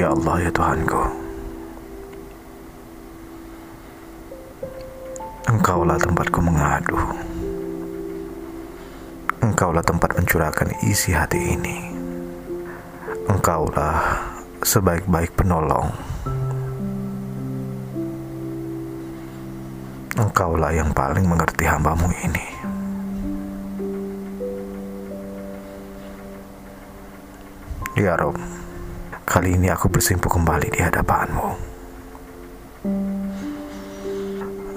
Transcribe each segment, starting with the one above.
Ya Allah ya Tuhanku. Engkaulah tempatku mengadu. Engkaulah tempat mencurahkan isi hati ini. Engkaulah sebaik-baik penolong. Engkaulah yang paling mengerti hambamu ini. Ya Rob Kali ini aku bersimpuh kembali di hadapanmu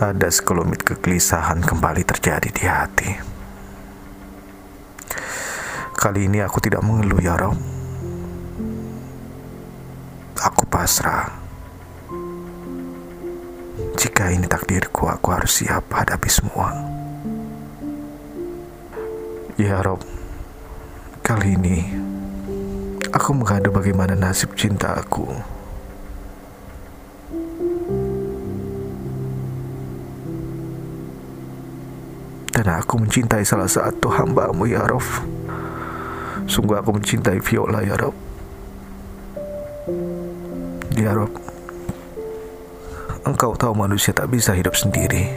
ada sekelumit kegelisahan kembali terjadi di hati. Kali ini aku tidak mengeluh ya Rob. Aku pasrah. Jika ini takdirku, aku harus siap hadapi semua. Ya Rob, kali ini aku mengadu bagaimana nasib cinta aku. Dan aku mencintai salah satu hambamu ya Rob. Sungguh aku mencintai Viola ya Rob. Ya Engkau tahu manusia tak bisa hidup sendiri.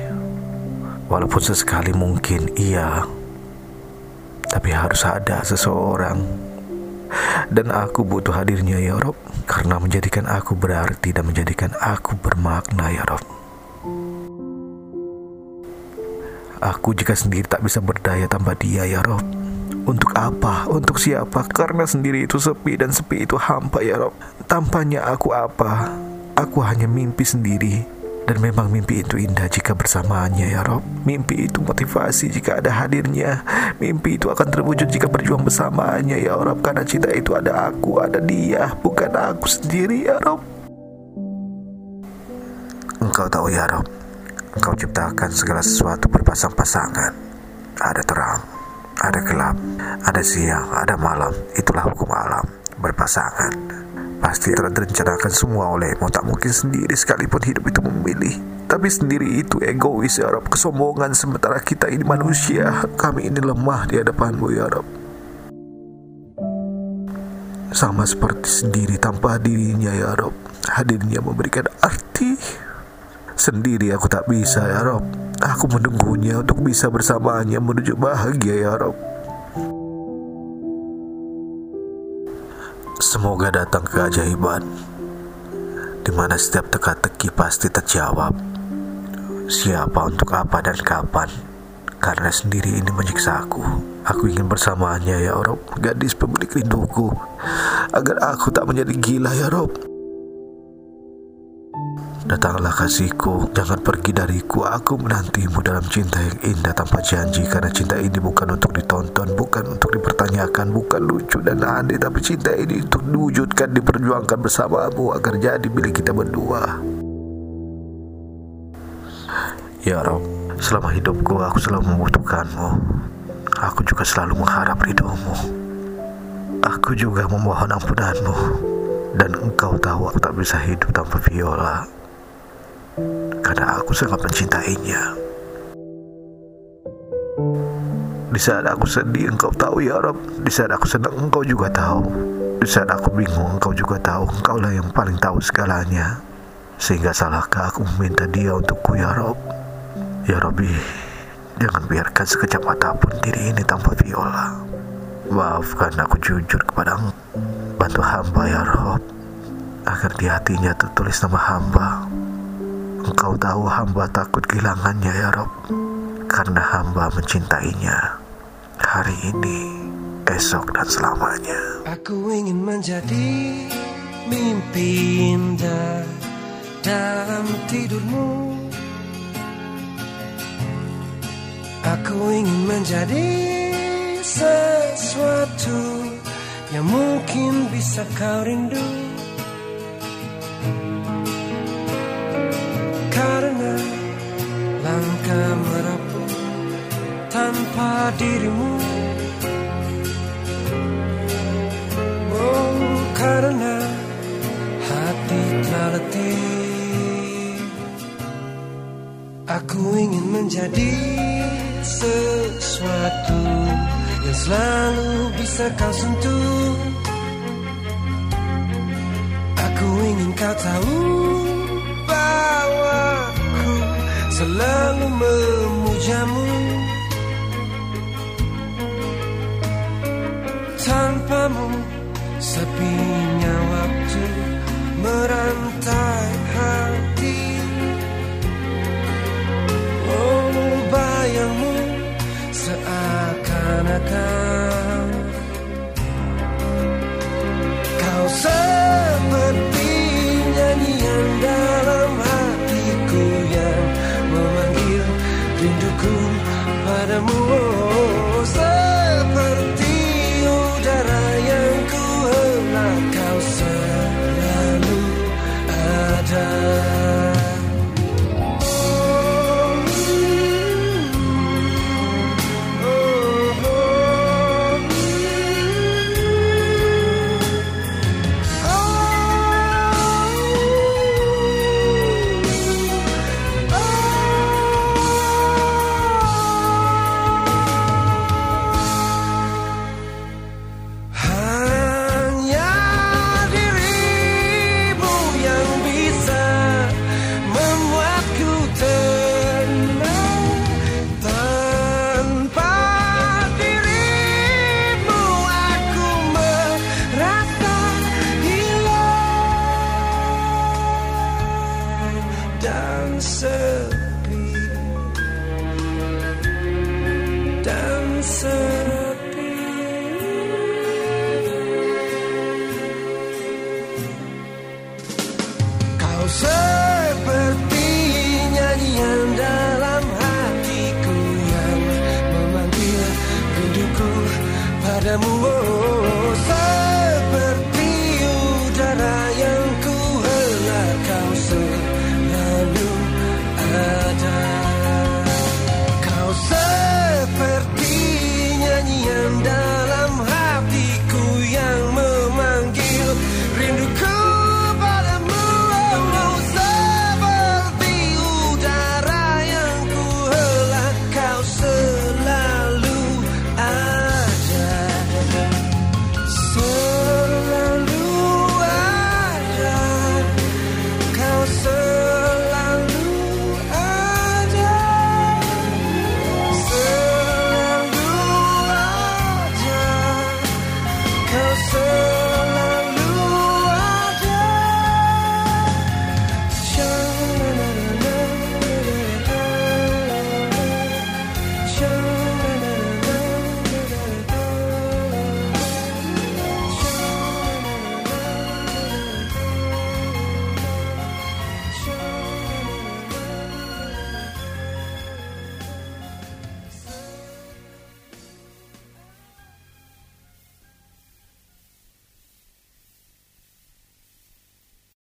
Walaupun sesekali mungkin iya. Tapi harus ada seseorang Dan aku butuh hadirnya ya Rob Karena menjadikan aku berarti dan menjadikan aku bermakna ya Rob Aku jika sendiri tak bisa berdaya tanpa dia ya Rob Untuk apa? Untuk siapa? Karena sendiri itu sepi dan sepi itu hampa ya Rob Tampaknya aku apa? Aku hanya mimpi sendiri Dan memang mimpi itu indah jika bersamaannya ya Rob Mimpi itu motivasi jika ada hadirnya Mimpi itu akan terwujud jika berjuang bersamanya ya Rob Karena cinta itu ada aku, ada dia Bukan aku sendiri ya Rob Engkau tahu ya Rob Engkau ciptakan segala sesuatu berpasang-pasangan. Ada terang, ada gelap, ada siang, ada malam. Itulah hukum alam, berpasangan. Pasti telah direncanakan semua olehmu. Tak mungkin sendiri sekalipun hidup itu memilih. Tapi sendiri itu egois ya Rob. Kesombongan sementara kita ini manusia. Kami ini lemah di hadapanmu ya Rob. Sama seperti sendiri tanpa dirinya ya Rob. Hadirnya memberikan arti Sendiri aku tak bisa ya Rob Aku menunggunya untuk bisa bersamanya menuju bahagia ya Rob Semoga datang keajaiban di mana setiap teka-teki pasti terjawab. Siapa untuk apa dan kapan? Karena sendiri ini menyiksa aku. Aku ingin bersamanya ya Rob. Gadis pemilik rinduku. Agar aku tak menjadi gila ya Rob Datanglah kasihku, jangan pergi dariku. Aku menantimu dalam cinta yang indah tanpa janji. Karena cinta ini bukan untuk ditonton, bukan untuk dipertanyakan, bukan lucu dan aneh. Tapi cinta ini untuk diwujudkan, diperjuangkan bersamamu agar jadi milik kita berdua. Ya Rob, selama hidupku aku selalu membutuhkanmu. Aku juga selalu mengharap ridhomu. Aku juga memohon ampunanmu. Dan engkau tahu aku tak bisa hidup tanpa Viola aku sangat mencintainya. Di saat aku sedih, engkau tahu ya Rob. Di saat aku senang, engkau juga tahu. Di saat aku bingung, engkau juga tahu. Engkaulah yang paling tahu segalanya. Sehingga salahkah aku meminta dia untukku ya Rob? Ya Robi, jangan biarkan sekejap mata pun diri ini tanpa viola. Maafkan aku jujur kepada bantu hamba ya Rob. Agar di hatinya tertulis nama hamba Engkau tahu hamba takut kehilangannya ya Rob. Karena hamba mencintainya Hari ini, esok dan selamanya. Aku ingin menjadi mimpi indah dalam tidurmu. Aku ingin menjadi sesuatu yang mungkin bisa kau rindu merapu tanpa dirimu. Oh karena hati telah Aku ingin menjadi sesuatu Yang selalu bisa kau sentuh. Aku ingin kau tahu selalu memujamu. Tanpamu sepinya waktu merantai hati. Oh bayangmu seakan-akan the moon.